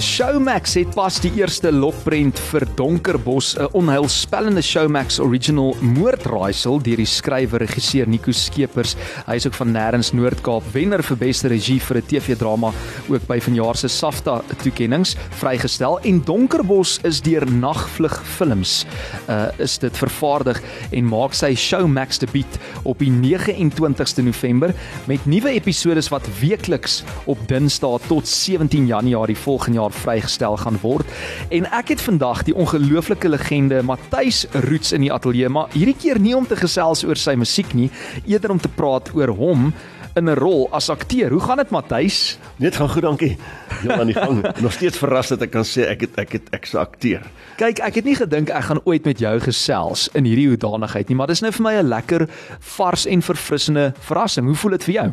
Showmax het pas die eerste lokprent vir Donkerbos, 'n onheilspellende Showmax original moordraaisel deur die skrywer regisseur Nico Skeepers. Hy is ook van Nêrens Noord-Kaap wenner vir beste regie vir 'n TV-drama ook by vanjaar se SAFTA toekenninge vrygestel en Donkerbos is deur Nagvlug Films. Uh is dit vervaardig en maak sy Showmax debuut op die 29ste November met nuwe episode wat weekliks op Dinsdae tot 17 Januarie volgende jaar vrygestel gaan word. En ek het vandag die ongelooflike legende Matthys Roots in die ateljee, maar hierdie keer nie om te gesels oor sy musiek nie, eerder om te praat oor hom in 'n rol as akteur. Hoe gaan dit Matthys? Net gaan goed, dankie. Ja, aan die gang. Nog steeds verras dat ek kan sê ek het ek het ek se akteur. Kyk, ek het nie gedink ek gaan ooit met jou gesels in hierdie hoedanigheid nie, maar dis nou vir my 'n lekker vars en verfrissende verrassing. Hoe voel dit vir jou?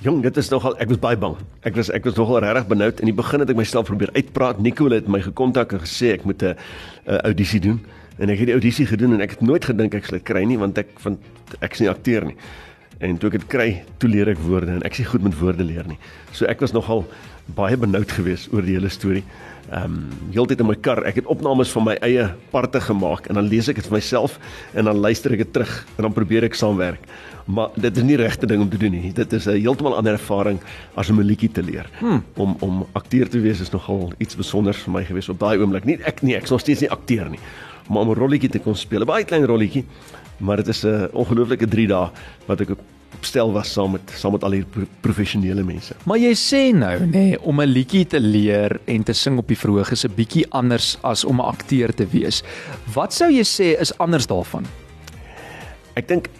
Jong, dit is nogal ek was baie bang. Ek was ek was nogal regtig benoud. In die begin het ek myself probeer uitpraat. Nico het my gekontak en gesê ek moet 'n audisie doen. En ek het die audisie gedoen en ek het nooit gedink ek sal dit kry nie want ek van ek is nie akteur nie. En toe ek dit kry, toe leer ek woorde en ek nie goed met woorde leer nie. So ek was nogal baie benoud geweest oor die hele storie. Ehm um, heeltyd in my kar, ek het opnames van my eie parte gemaak en dan lees ek dit vir myself en dan luister ek dit terug en dan probeer ek saamwerk. Maar dit is nie regte ding om te doen nie. Dit is 'n heeltemal ander ervaring as om 'n liedjie te leer. Hmm. Om om akteur te wees is nogal iets spesiaals vir my geweest op daai oomblik. Nie ek nie, ek nog steeds nie akteur nie. Maar om 'n rolletjie te kon speel, 'n baie klein rolletjie, maar dit is 'n ongelooflike 3 dae wat ek opstel was saam met saam met al hierdie professionele mense. Maar jy sê nou nê nee, om 'n liedjie te leer en te sing op die verhoog is 'n bietjie anders as om 'n akteur te wees. Wat sou jy sê is anders daarvan? Ek dink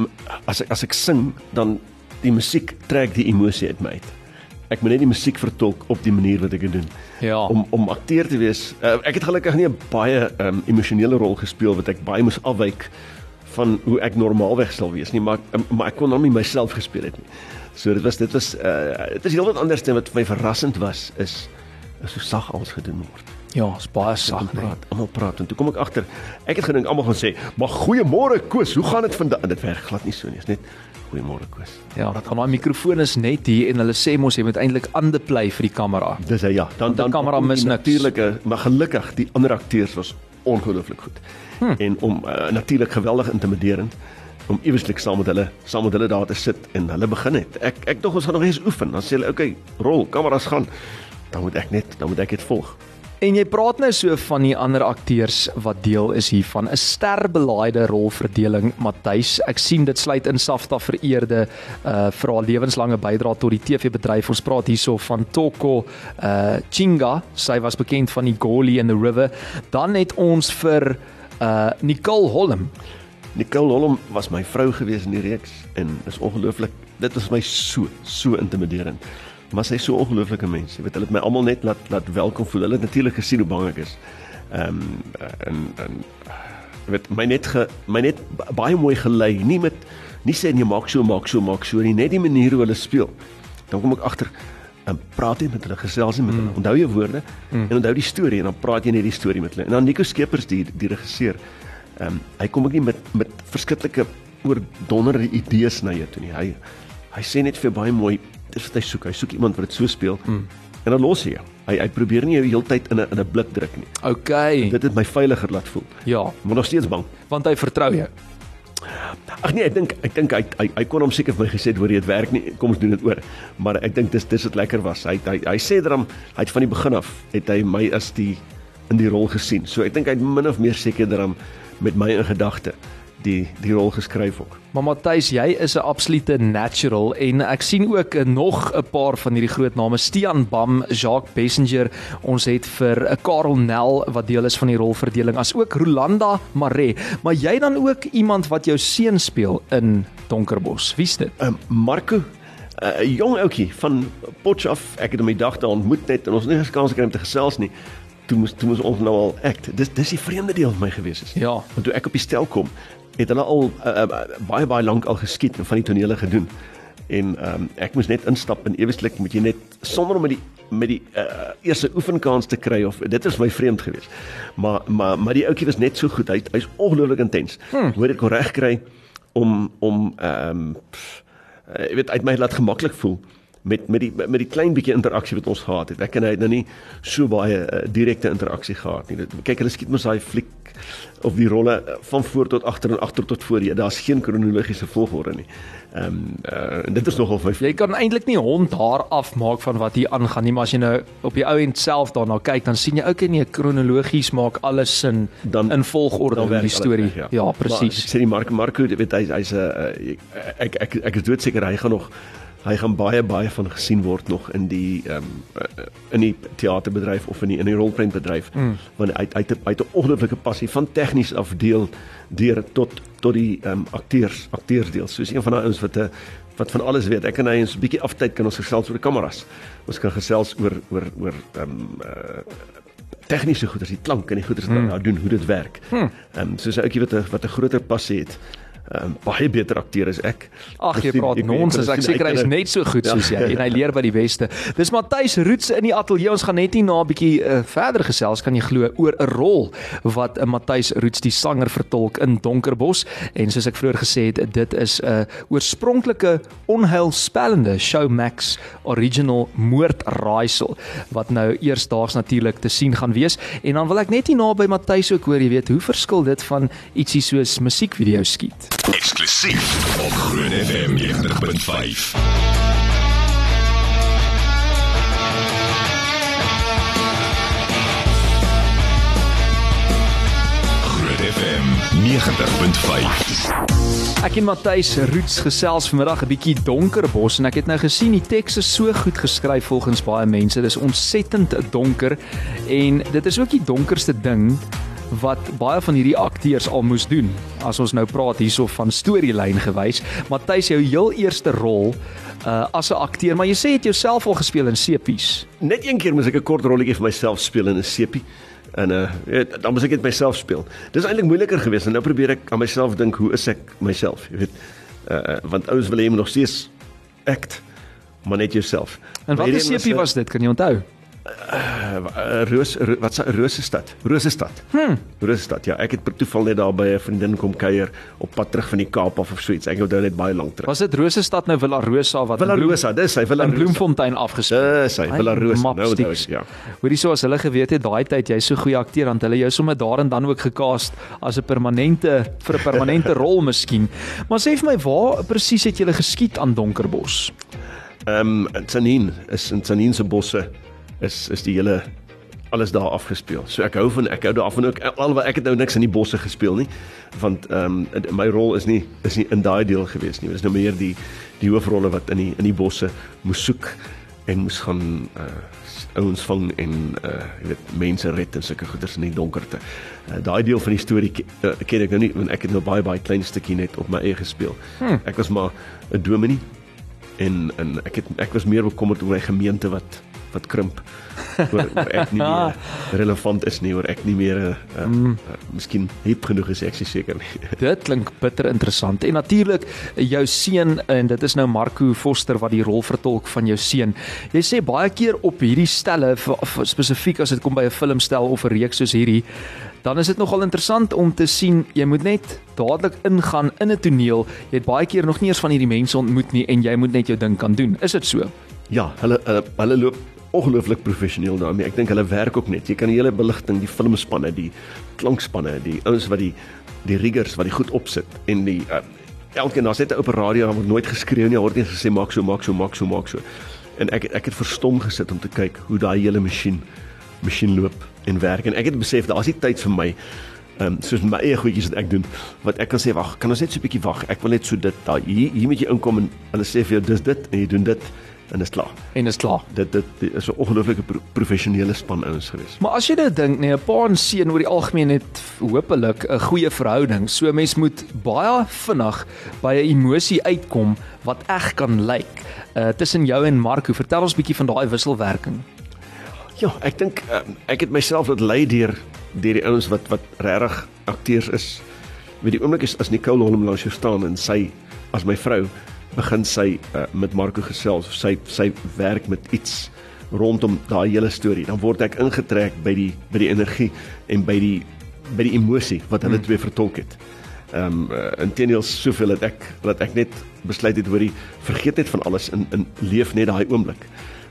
as ek as ek sing dan die musiek trek die emosie uit my uit. Ek moet net die musiek vertolk op die manier wat ek dit doen. Ja. Om om akteur te wees. Uh, ek het gelukkig nie 'n baie um, emosionele rol gespeel wat ek baie moes afwyk van hoe ek normaalweg sal wees nie, maar um, maar ek kon hom nie myself gespeel het nie. So dit was dit was uh, dit is heelwat anders dan wat vir my verrassend was is is hoe sag alles gedoen word. Ja, is baie sag praat. Almal praat en toe kom ek agter. Ek het gedink almal gaan sê, "Maar goeiemôre Koos, hoe gaan dit vandag?" Dit werk glad nie so nie. Dit is net goeiemôre Koos. Ja, dan daai mikrofoon is net hier en hulle sê mos jy moet eintlik aan die play vir die kamera. Dis hy ja. Dan dan die kamera mis. Natuurlike, maar gelukkig die ander akteurs was ongelooflik goed. Hmm. En om uh, natuurlik geweldig intimiderend om eweslik saam met hulle saam met hulle daar te sit en hulle begin het. Ek ek dink ons gaan nog eens oefen. Dan sê hulle, "Oké, okay, rol, kameras gaan." Dan moet ek net, dan moet ek dit volg. En jy praat nou so van die ander akteurs wat deel is hiervan. 'n sterbelaaide rolverdeling Matthys? Ek sien dit sluit in Safta vereerde uh vir haar lewenslange bydrae tot die TV-bedryf ons praat hierso van Toko uh Chinga. Sy was bekend van die Goli in the River. Dan het ons vir uh Nicole Holm. Nicole Holm was my vrou gewees in die reeks en is ongelooflik dit was my so so intimiderend maar sy is so ongelooflike mens. Jy weet hulle het my almal net laat laat welkom voel. Hulle het natuurlik gesien hoe bang ek is. Ehm um, en en weet my net ge, my net baie mooi gelei. Nie met nie sê jy maak so maak so maak so nie, net die manier hoe hulle speel. Dan kom ek agter en praat jy met hulle gesels jy met hulle. Mm. Onthou jou woorde mm. en onthou die storie en dan praat jy net die storie met hulle. En dan Nico Skeepers die die regisseur. Ehm um, hy kom ek nie met met verskillike oor donderde idees na jou toe nie. Hy hy sê net vir baie mooi dis wat hy soek. Hy soek iemand wat dit so speel. Mm. En dan los hy jou. Hy hy probeer nie jou heeltyd in 'n in 'n blik druk nie. OK. Dit het my veiliger laat voel. Ja, maar nog steeds bang want hy vertrou jou. Ag nee, ek dink ek dink hy, hy hy kon hom seker vir my gesê hoor jy dit werk nie. Kom ons doen dit oor. Maar ek dink dis dis wat lekker was. Hy hy hy sê dat hom hy het van die begin af het hy my as die in die rol gesien. So ek dink hy het min of meer seker dat hom met my in gedagte die die rol geskryf ook. Maar Matthys, jy is 'n absolute natural en ek sien ook nog 'n paar van hierdie groot name, Stian Bam, Jacques Bessenger, ons het vir 'n Karel Nel wat deel is van die rolverdeling, as ook Rolanda Mare, maar jy dan ook iemand wat jou seun speel in Donkerbos. Wie's dit? Um, Marco 'n uh, jong ouetjie van Potchefstroom. Ek het hom die dag daar ontmoet net en ons het nie gekans gekry om te gesels nie. Toe moes toe moes ons nou al act. Dis dis die vreemde deel van my gewees is. Ja, want toe ek op die stel kom, het hulle al uh, uh, baie baie lank al geskiet en van die tonele gedoen. En ehm um, ek moes net instap en eweslik moet jy net sonder om met die met die uh, eerste oefenkans te kry of dit is my vreemd geweest. Maar maar maar die ouetjie was net so goed. Hy hy's ongelooflik intens. Hmm. Hoe dit kon reg kry om om ehm um, jy weet uit my laat gemaklik voel met met die met die klein bietjie interaksie wat ons gehad het. Ek en hy het nou nie so baie uh, direkte interaksie gehad nie. Kyk, hulle skiet mos daai fliek of die rolle eh, van voor tot agter en agter tot voor. Daar's geen kronologiese volgorde nie. Ehm um, uh, en dit is nogal vir jy kan eintlik nie hond haar afmaak van wat hier aangaan nie, maar as jy nou op die ou end self daarna kyk, dan sien jy ook nie kronologies maak alles sin dan in volgorde in die storie. Ja, ja presies. Sê die Mark Marco, weet hy hy's 'n uh, ek ek ek is doodseker hy gaan nog hy gaan baie baie van gesien word nog in die ehm um, in die teaterbedryf of in die in die rolprentbedryf mm. want hy hy het 'n ongelooflike passie van tegnies afdeel deur tot tot die ehm um, akteurs akteursdeel soos een van daai ouens wat 'n wat van alles weet ek en hy is 'n bietjie aftyd kan ons gesels oor die kameras ons kan gesels oor oor oor ehm um, uh, tegniese goeders die klank en die goeders wat mm. nou doen hoe dit werk hmm. ehm um, soos 'n ouetjie wat 'n wat 'n groter passie het um, baie beter akteur as ek. Ag jy praat nonsens, ek seker hy is net so goed soos ja. jy en hy leer by die beste. Dis Matthys Roots in die ateljee. Ons gaan net hier na 'n bietjie uh, verder gesels kan jy glo oor 'n rol wat 'n uh, Matthys Roots die sanger vertolk in Donkerbos en soos ek vroeër gesê het, dit is 'n uh, oorspronklike onheilspellende Showmax original moordraaisel wat nou eersdaags natuurlik te sien gaan wees en dan wil ek net hier naby Matthys ook hoor jy weet hoe verskil dit van ietsie soos musiekvideo skiet Eksklusief op Groen FM 90.5. FM 90.5. Ek en Matthys Roots gesels vanmiddag 'n bietjie donkerbos en ek het nou gesien die teks is so goed geskryf volgens baie mense. Dis ontsettend donker en dit is ook die donkerste ding wat baie van hierdie akteurs al moes doen. As ons nou praat hierso van storielyn gewys, Matthys jou heel eerste rol uh as 'n akteur, maar jy sê jy het jouself al gespeel in sepies. Net een keer moes ek 'n kort rolletjie vir myself speel in 'n sepie. En uh weet, dan moes ek dit myself speel. Dis eintlik moeiliker geweest en nou probeer ek aan myself dink hoe is ek myself, jy weet. Uh want ouens wil hê jy moet nog steeds act maar net jouself. En watter sepie was dit? Kan jy onthou? Uh, Roos wat se Rosestad. Rosestad. Hm. Rosestad. Ja, ek het per toeval net daar by 'n vriendin kom kuier op pad terug van die Kaap af of so iets. Ek onthou net baie lank terug. Was dit Rosestad nou Villa Rosa wat Villa Rosa, dis hy Villa Bloemfontein afgespeel. Dis hy Villa Rosa. Nou onthou ek, ja. Hoorie so as hulle geweet het daai tyd jy's so goeie akteur dan hulle jou sommer daar en dan ook gekaast as 'n permanente vir 'n permanente rol miskien. Maar sê vir my waar presies het jy geskiet aan Donkerbos? Ehm um, Tsanin is in Tsanin se bosse is is die hele alles daar afgespeel. So ek hou van ek hou daarvan ook alhoewel ek het nou niks in die bosse gespeel nie want ehm um, my rol is nie is nie in daai deel gewees nie. Dit is nou meer die die hoofrolle wat in die in die bosse moes soek en moes gaan uh ouens vang en uh jy weet mense red en sulke goeders in die donkerte. Uh, daai deel van die storie uh, ken ek nou nie want ek het nou baie baie klein stukkie net op my eie gespeel. Hmm. Ek was maar 'n dominee en en ek het ek was meer bekommerd oor my gemeente wat wat krimp oor, ek nie meer relevant is nie oor ek nie meer uh, mm. uh, miskien hip genoeg is ek seker nie. dit klink bitter interessant en natuurlik jou seun en dit is nou Marco Foster wat die rol vertolk van jou seun. Jy sê baie keer op hierdie stelle spesifiek as dit kom by 'n filmstel of 'n reeks soos hierdie Dan is dit nogal interessant om te sien jy moet net dadelik ingaan in 'n toneel. Jy het baie keer nog nie eens van hierdie mense ontmoet nie en jy moet net jou ding kan doen. Is dit so? Ja, hulle hulle, hulle loop ongelooflik professioneel daarmee. Ek dink hulle werk ook net. Jy kan die hele beligting, die filmspanne, die klankspanne, die ouens wat die die riggers wat die goed opsit en die uh, elkeen daar's net 'n oop radio waar nooit geskreeu nie, hoor net gesê maak so, maak so, maak so, maak so. En ek ek het verstom gesit om te kyk hoe daai hele masjien masjien loop en werk en ek het besef daar's nie tyd vir my ehm um, soos my eie goedjies wat ek doen wat ek kan sê wag, kan ons net so 'n bietjie wag. Ek wil net so dit daai hier hier moet jy inkom en hulle sê vir jou dis dit en jy doen dit en is klaar. En is klaar. Dit dit, dit is 'n ongelooflike pro professionele span ouens gewees. Maar as jy dit dink, nee, 'n pa en seun oor die algemeen het hopelik 'n goeie verhouding. So mens moet baie vinnig by 'n emosie uitkom wat eg kan lyk. Uh tussen jou en Marco, vertel ons bietjie van daai wisselwerking. Ja, ek dink uh, ek het myself laat lei deur deur die ouens wat wat regtig akteurs is. Met die oomblik is as Nicole Holm langs jou staan en sy as my vrou begin sy uh, met Marco gesels of sy sy werk met iets rondom daai hele storie dan word ek ingetrek by die by die energie en by die by die emosie wat hulle hmm. twee vertolk het Ehm um, uh, inteendeel soveel dat ek dat ek net besluit het hoorie vergeet net van alles in in leef net daai oomblik.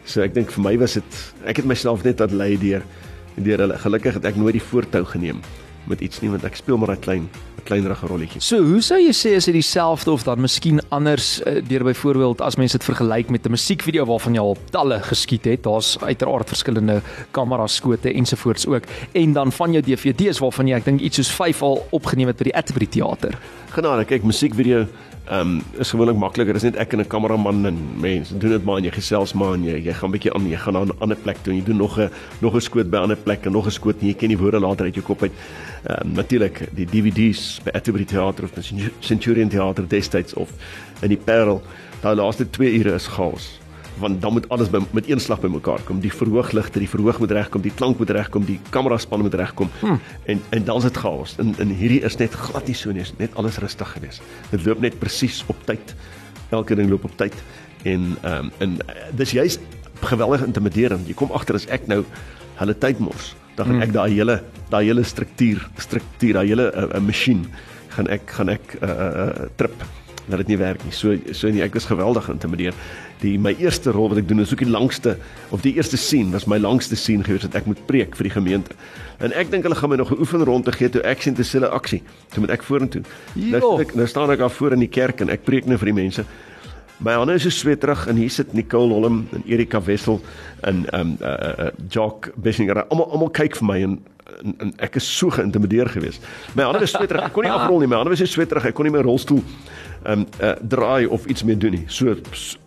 So ek dink vir my was dit ek het myself net laat lei deur deur hulle. Gelukkig het ek nooit die voortou geneem met iets nie want ek speel maar 'n klein 'n kleinerige rolletjie. So, hoe sou jy sê is dit dieselfde of dan miskien anders uh, deur byvoorbeeld as mense dit vergelyk met 'n musiekvideo waarvan jy al talle geskiet het, daar's uiteraard verskillende kamera skote ensovoorts ook en dan van jou DVD's waarvan jy ek dink iets soos 5 al opgeneem het by die Atterbury teater. Genade, kyk musiekvideo Ehm um, is gewoonlik makliker. Dis net ek en 'n kameraman en mense doen dit maar en jy gesels maar en jy jy gaan bietjie aan, jy gaan na 'n ander plek toe en jy doen nog 'n nog 'n skoot by 'n ander plek en nog 'n skoot en jy ken die woorde later uit jou kop uit. Ehm um, natuurlik die DVD's by Atterbury Theater of Centurion Theater destyds of in die Parel. Daai laaste 2 ure is chaos want dan moet alles by, met een slag bymekaar kom. Die verhoogligte, die verhoog moet regkom, die klank moet regkom, die kamera span moet regkom. Hmm. En en dan is dit chaos. En en hierdie is net glad nie so nie, net alles rustig gewees. Dit loop net presies op tyd. Elke ding loop op tyd. En ehm um, en dis juist geweldig intimiderend. Jy kom agter as ek nou hulle tyd mors, dan gaan hmm. ek daai hele daai hele struktuur, struktuur, daai hele 'n uh, uh, masjien gaan ek gaan ek 'n uh, uh, trip dat dit nie werk nie. So so nie ek was geweldig geïntimideer. Die my eerste rol wat ek doen is ook die langste of die eerste scene was my langste scene gewees wat ek moet preek vir die gemeente. En ek dink hulle gaan my nog 'n oefen rond te gee toe ek sien te sille aksie. So moet ek vorentoe. Nou ek nou staan ek daar voor in die kerk en ek preek nou vir die mense. My hande is so sweterig en hier sit Nicole Holm en Erika Wessel en um uh uh Jock Bessinger. Almal almal kyk vir my en en, en ek is so geïntimideer geweest. My hande was sweterig. Ek kon nie afrol nie. My hande was sweterig. Ek kon nie my rolstoel ehm um, uh, draai of iets mee doen nie. So, so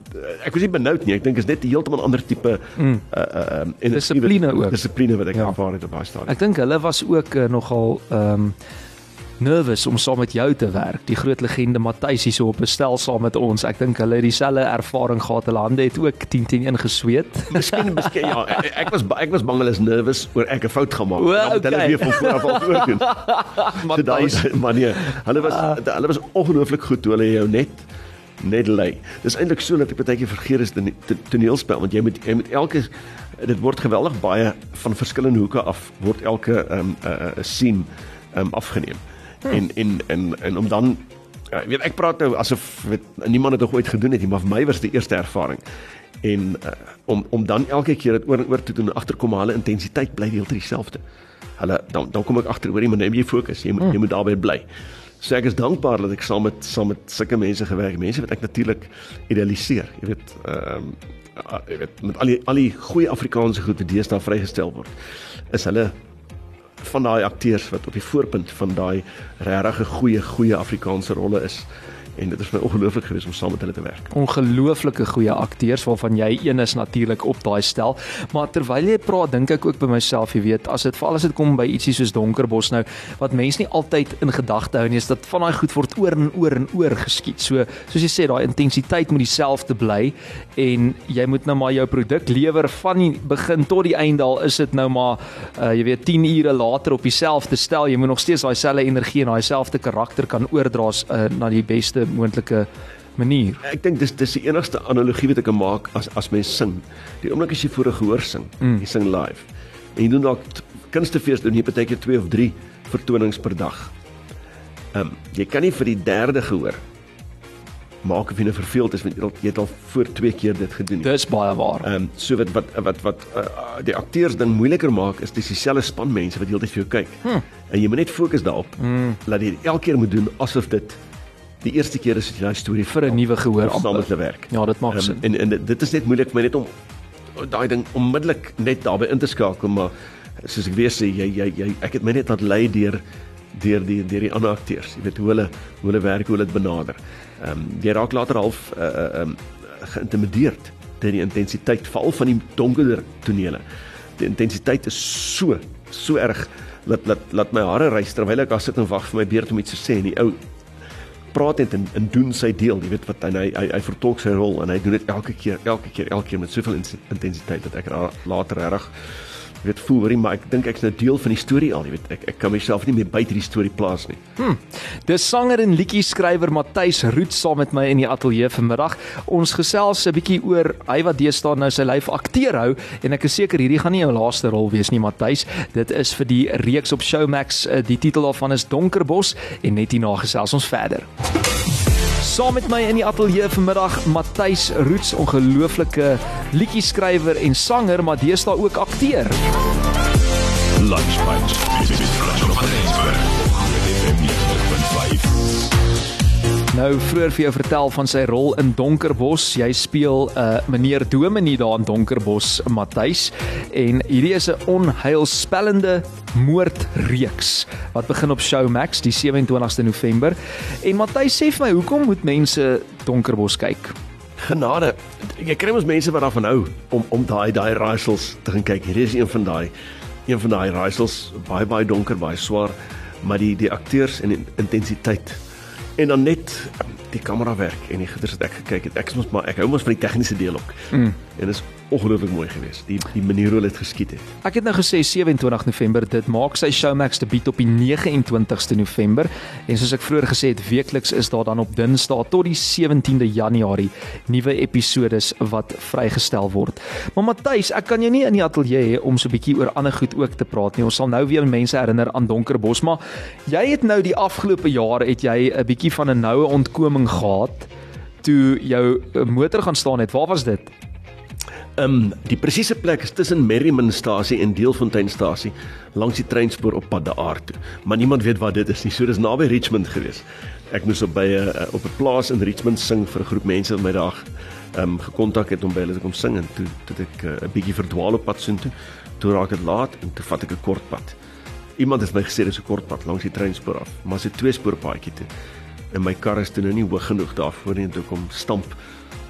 ek was nie benoud nie. Ek dink is net heeltemal ander tipe mm. uh uh, dissipline ook. Dissipline wat ek ja. ervaar het op daai stadium. Ek dink hulle was ook uh, nogal ehm um, nervous om saam met jou te werk. Die groot legende Matthys hier so op 'n stel saam met ons. Ek dink hulle het dieselfde ervaring gehad. Hulle hande het ook 10 10 ingesweet. Miskien miskien ja, ek, was ek was bang hulle is nervous oor ek 'n fout gemaak het. Dan moet hulle weer van voor af al doen. Maar daai man nee, hulle was uh, hulle was ongelooflik goed toe hulle jou net net lei. Dis eintlik so dat ek baie keer vergeet is die toneelspel want jy moet jy moet elke dit word geweldig baie van verskillende hoeke af word elke ehm um, 'n uh, uh, scene ehm um, afgeneem. Hmm. En, en en en om dan ja, weet ek praat nou asof weet, niemand dit ooit gedoen het nie, maar vir my was dit die eerste ervaring. En uh, om om dan elke keer dit oor en oor te doen agterkom hulle intensiteit bly heeltyd dieselfde. Hulle dan dan kom ek agter hoor jy moet net jy fokus, jy moet hmm. jy moet daarbey bly. So ek is dankbaar dat ek saam met saam met sulke mense gewerk, mense wat ek natuurlik idealiseer. Jy weet ehm um, jy weet met al die al die goeie Afrikaanse goed wat deesdae vrygestel word, is hulle van daai akteurs wat op die voorpunt van daai regtig goeie goeie Afrikaanse rolle is en dit is my ongelooflik gewees om saam met hulle te werk. Ongelooflike goeie akteurs waarvan jy een is natuurlik op daai stel. Maar terwyl jy praat, dink ek ook by myself, jy weet, as dit veral as dit kom by ietsie soos Donkerbos nou, wat mense nie altyd in gedagte hou nie, is dat van daai goed word oor en oor en oor geskiet. So, soos jy sê, daai intensiteit moet dieselfde bly en jy moet nou maar jou produk lewer van die begin tot die einde al is dit nou maar uh, jy weet 10 ure later op dieselfde stel, jy moet nog steeds daai selfde energie en daai selfde karakter kan oordra uh, na die beste moontlike manier. Ek dink dis dis die enigste analogie wat ek kan maak as as mens sing. Die oomblik as jy voor 'n gehoor sing, mm. jy sing live. En jy doen dalk kunstefees doen jy partykeer 2 of 3 vertonings per dag. Ehm um, jy kan nie vir die derde gehoor maak of jy nou verveeld is want jy het al voor twee keer dit gedoen. Dis baie waar. Ehm um, so wat wat wat wat uh, die akteurs ding moeiliker maak is dis dieselfde span mense wat heeltyd vir jou kyk. Hmm. En jy moet net fokus daarop. Hmm. Laat jy elke keer moet doen asof dit die eerste keer is dit jou storie vir 'n nuwe gehoor saam te werk. Ja, dit maak um, sin. En en dit is net moeilik vir my net om daai ding onmiddellik net daarbey in te skakel, maar soos ek weer sê, jy jy jy ek het my net laat lei deur deur die deur die ander akteurs. Jy weet hoe hulle hoe hulle werk, hoe hulle dit benader. Ehm um, jy raak later half uh uh um geïntimideerd deur die intensiteit veral van die donkerder tonele. Die intensiteit is so so erg laat laat laat my hare rys terwyl ek daar sit en wag vir my beurt om iets te sê en die ou praat net en, en doen sy deel, jy weet wat hy hy hy, hy vertolk sy rol en hy doen dit elke keer, elke keer, elke keer met soveel intensiteit dat ek later reg weet voel hoorie maar ek dink ek's nou deel van die storie al jy weet ek ek kan myself nie meer buite die storie plaas nie. Hm. Dis sanger en liedjie skrywer Matthys Root saam met my in die ateljee vanmiddag. Ons gesels 'n bietjie oor hy wat deesdae nou sy lyf akteur hou en ek is seker hierdie gaan nie jou laaste rol wees nie Matthys. Dit is vir die reeks op Showmax. Eh, die titel daarvan is Donkerbos en net hierna gesels ons verder. Saam met my in die ateljee vanmiddag Matthys Roots, ongelooflike liedjie skrywer en sanger, maar deesdae ook akteur. Lunch Nou vroeër vir jou vertel van sy rol in Donkerbos. Jy speel 'n uh, meneer Dominee daar in Donkerbos, Matthys, en hierdie is 'n onheilspellende moordreeks wat begin op Showmax die 27ste November. En Matthys sê vir my, hoekom moet mense Donkerbos kyk? Genade. Ek kry mos mense wat daarvan hou om om daai daai raaisels te gaan kyk. Hier is een van daai een van daai raaisels, baie baie donker, baie swaar, maar die die akteurs en die intensiteit en dan net die kamera werk en die gitters wat ek gekyk het. Ek is mos maar ek hou mos van die tegniese deel ook. Mm. En dit is ongelooflik mooi geweest. Die die manier hoe dit geskied het. Ek het nou gesê 27 November dit maak sy Showmax debuut op die 29ste November en soos ek vroeër gesê het weekliks is daar dan op Dinsdae tot die 17de Januarie nuwe episode wat vrygestel word. Maar Matthys, ek kan jou nie in die ateljee hê om so 'n bietjie oor ander goed ook te praat nie. Ons sal nou weer mense herinner aan Donkerbos, maar jy het nou die afgelope jare het jy 'n bietjie van 'n noue ontkoming gehad toe jou motor gaan staan het. Waar was dit? Ehm um, die presiese plek is tussen Merrimanstasie en Deelfonteinstasie langs die treinspoor op pad daar toe. Maar niemand weet waar dit is nie. So dis naby Richmond gewees. Ek moes op by 'n uh, op 'n plaas in Richmond sing vir 'n groep mense wat my daag ehm um, gekontak het om by hulle te kom sing en toe toe ek 'n uh, bietjie verdwaal op pad soontoe. Toe raak dit laat en toe vat ek 'n kort pad. Iemand het my gesê dis 'n kort pad langs die treinspoor af, maar dis 'n twee spoor paadjie toe. En my kar is toe nou nie hoog genoeg daarvoor nie en toe kom stamp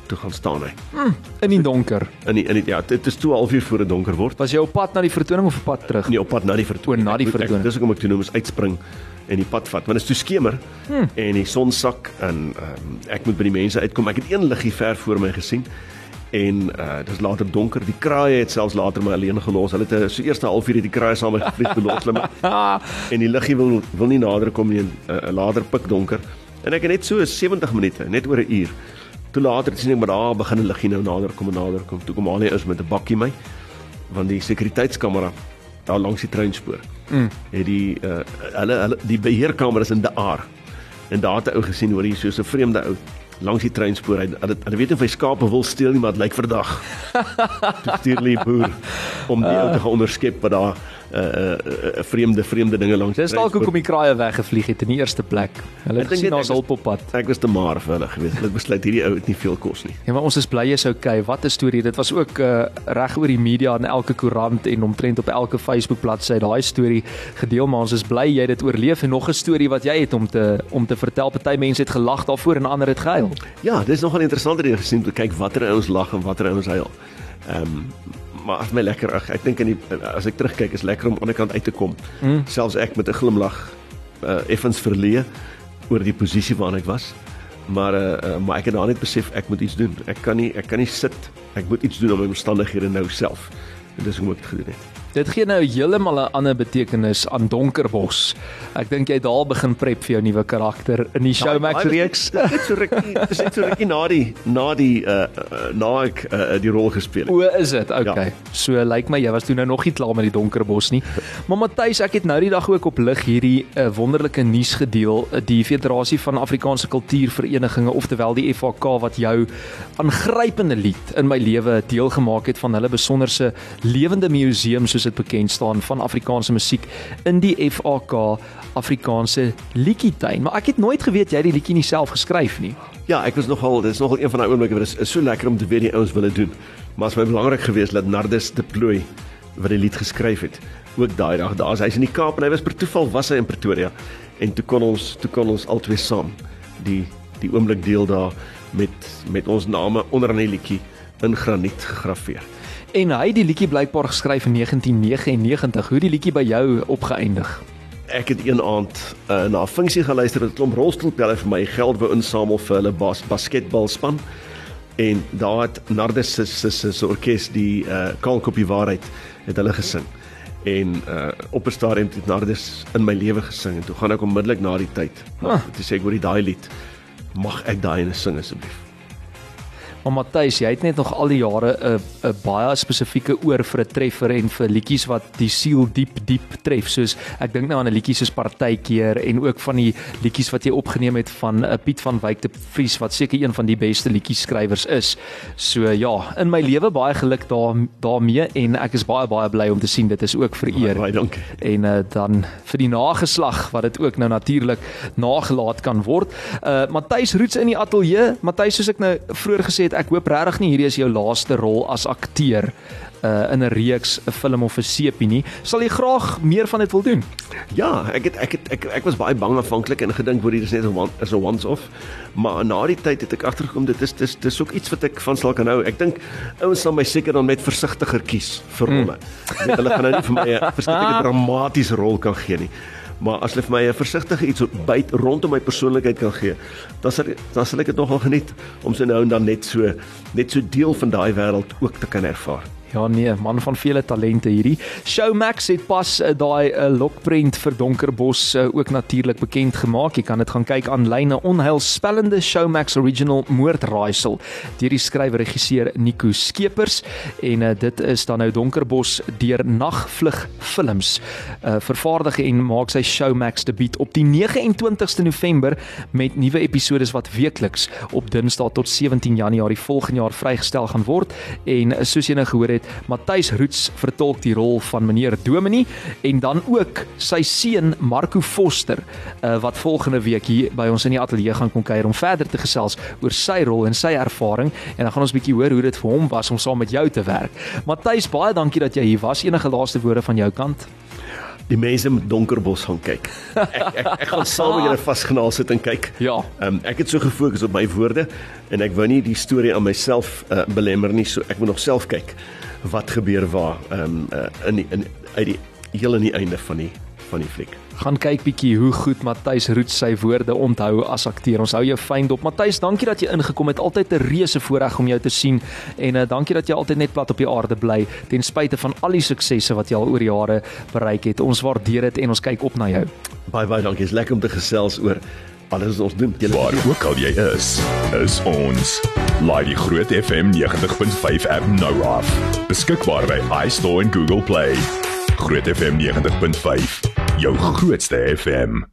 toe gaan staan hy. Mm, in die donker. In die in die ja, dit is 2 halfuur voor dit donker word. Was jy op pad na die vertoning of op pad terug? Nee, op pad na die vertoning. O, na die vertoning. Dis hoekom ek toe nou moet uitspring en die pad vat want dit is toe skemer hmm. en die son sak en um, ek moet by die mense uitkom. Ek het een liggie ver voor my gesien en uh dis later donker. Die kraaie het selfs later my alleen gelos. Hulle het uh, so eerste halfuur het die kraaie saam gevlieg te los klim. en die liggie wil wil nie nader kom nie. 'n uh, later pik donker. En ek het net so 70 minute, net oor 'n uur Toe later sien ek maar daar begin 'n liggie nou nader kom en nader kom. Toe kom al nie is met 'n bakkie my van die sekuriteitskamera daar langs die treinspoor. Mm. Het die uh hulle hulle die beheerkameras in die aar. En daar het 'n ou gesien hoe hy so 'n vreemde ou langs die treinspoor hy hulle hulle weet of hy skape wil steel nie maar dit lyk verdag. Toe stuur hulle die boer om die uh. ou te gaan onderskep wat daar uh, uh, uh, vreemde vreemde dinge langs. Dis dalk hoekom die kraaie weggevlieg het in die eerste plek. Hulle het gesien ons hulp op pad. Ek was te maar vir hulle gewees. Hulle besluit hierdie ou het nie veel kos nie. Ja, maar ons is bly jy's okay. Wat 'n storie. Dit was ook uh, reg oor die media en elke koerant en omtrent op elke Facebook bladsy daai storie gedeel, maar ons is bly jy dit oorleef en nog 'n storie wat jy het om te om te vertel. Party mense het gelag daarvoor en ander het gehuil. Ja, dis nogal interessant om te sien kyk watter ouens lag en watter ouens huil. Ehm um, maar as my lekker ag ek dink in die as ek terugkyk is lekker om aan die kant uit te kom. Mm. Selfs ek met 'n glimlag uh, effens verleë oor die posisie waarin ek was. Maar uh, uh, maar ek het nou net besef ek moet iets doen. Ek kan nie ek kan nie sit. Ek moet iets doen om my omstandighede nou self. En dis hoe ek dit gedoen het. Dit gee nou heeltemal 'n ander betekenis aan Donkerbos. Ek dink jy daal begin prep vir jou nuwe karakter in die ja, Showmax reeks. Dit so rukkie, dit is so rukkie na die na die uh, na ek uh, die rol gespeel het. O, is dit? Okay. Ja. So lyk like my jy was toe nou nog nie klaar met die Donkerbos nie. Maar Matthys, ek het nou die dag ook op lig hierdie uh, wonderlike nuus gedeel, die Federasie van Afrikaanse Kultuurverenigings, oftewel die FAK wat jou aangrypende lied in my lewe deelgemaak het van hulle besonderse lewende museum soos dit bekend staan van Afrikaanse musiek in die FAK Afrikaanse liedjietuin. Maar ek het nooit geweet jy het die liedjie nie self geskryf nie. Ja, ek was nogal, dit is nogal een van daai oomblikke wat is, is so lekker om te weet die ouens wil dit doen. Maar dit was baie belangrik geweest dat Nardus de Plooi wat die lied geskryf het, ook daai dag daar is. Hy's in die Kaap en hy was per toeval was hy in Pretoria en toe kon ons toe kon ons albei saam die die oomblik deel daar met met ons name onder aan die liedjie in graniet gegraveer. En hy het die liedjie blykbaar geskryf in 1999. Hoe die liedjie by jou opgeëindig? Ek het een aand uh, na 'n funksie geluister met 'n klomp rolstoelpelle vir my geld wou insamel vir hulle bas basketbalspan. En daar het Nardus se se se orkes die uh, Kalkopie waarheid het hulle gesing. en uh op 'n stadium het Nardus in my lewe gesing en toe gaan ek onmiddellik na die tyd. Ah. Toe sê ek oor die daai lied, mag ek daai ene sing asseblief? Maar Matthys, jy het net nog al die jare 'n 'n baie spesifieke oor vir 'n treffer en vir liedjies wat die siel diep diep tref. Soos ek dink nou aan 'n liedjie soos Partykeer en ook van die liedjies wat jy opgeneem het van 'n uh, Piet van Wyk te Vries wat seker een van die beste liedjieskrywers is. So ja, in my lewe baie geluk daar daarmee en ek is baie baie bly om te sien dit is ook vir eer. Baie dankie. En uh, dan vir die nageslag wat dit ook nou natuurlik nagelaat kan word. Uh Matthys Roots in die ateljee. Matthys soos ek nou vroeër gesê het het ek hoop regtig nie hierdie is jou laaste rol as akteur uh in 'n reeks, 'n film of 'n sepie nie. Sal jy graag meer van dit wil doen? Ja, ek het ek het ek ek was baie bang aanvanklik en gedink word hier is net 'n is 'n once off. Maar na die tyd het ek agtergekom dit is dis dis ook iets wat ek van sal kan hou. Ek dink ouens sal my seker dan met versigtiger kies vir hmm. rolle. Mm. Net hulle gaan nou nie vir my 'n verskriklike dramatiese rol kan gee nie. Maar as hulle vir my 'n versigtige iets byt rondom my persoonlikheid kan gee, dan sal dan sal ek dit nogal geniet om se nou en dan net so net so deel van daai wêreld ook te kan ervaar. Ja nee, man van vele talente hierdie. Showmax het pas uh, daai uh, lokprent vir Donkerbos uh, ook natuurlik bekend gemaak. Jy kan dit gaan kyk aanlyn 'n onheilspellende Showmax original moordraaisel deur die skrywer regisseur Nico Skeepers en uh, dit is dan nou Donkerbos deur Nagvlug Films. Uh, vervaardig en maak sy Showmax debuut op die 29ste November met nuwe episode wat weekliks op Dinsdae tot 17 Januarie volgende jaar vrygestel gaan word en soos jy nou gehoor het het Matthys Roots vertolk die rol van meneer Dominie en dan ook sy seun Marco Foster uh, wat volgende week hier by ons in die ateljee gaan kom kuier om verder te gesels oor sy rol en sy ervaring en dan gaan ons bietjie hoor hoe dit vir hom was om saam met jou te werk. Matthys, baie dankie dat jy hier was. Enige laaste woorde van jou kant? Die mense met Donkerbos gaan kyk. Ek ek, ek gaan saam met julle vasgenaal sit en kyk. Ja. Ehm um, ek het so gefokus op my woorde en ek wou nie die storie aan myself uh, belemmer nie, so ek moet nog self kyk wat gebeur waar ehm um, uh, in die, in uit die heel aan die einde van die van die fliek. Gaan kyk bietjie hoe goed Matthys Roet sy woorde onthou as akteur. Ons hou jou fyn dop. Matthys, dankie dat jy ingekom het. Altyd 'n reuse voorreg om jou te sien en uh, dankie dat jy altyd net plat op die aarde bly ten spyte van al die suksesse wat jy al oor jare bereik het. Ons waardeer dit en ons kyk op na jou. Baie baie dankie. Is lekker om te gesels oor alles wat ons doen. Julle Waar ook al jy is, is ons. Laai die Groot FM 90.5 app nou af. Beskikbaar by iStore en Google Play. Groot FM 90.5, jou grootste FM.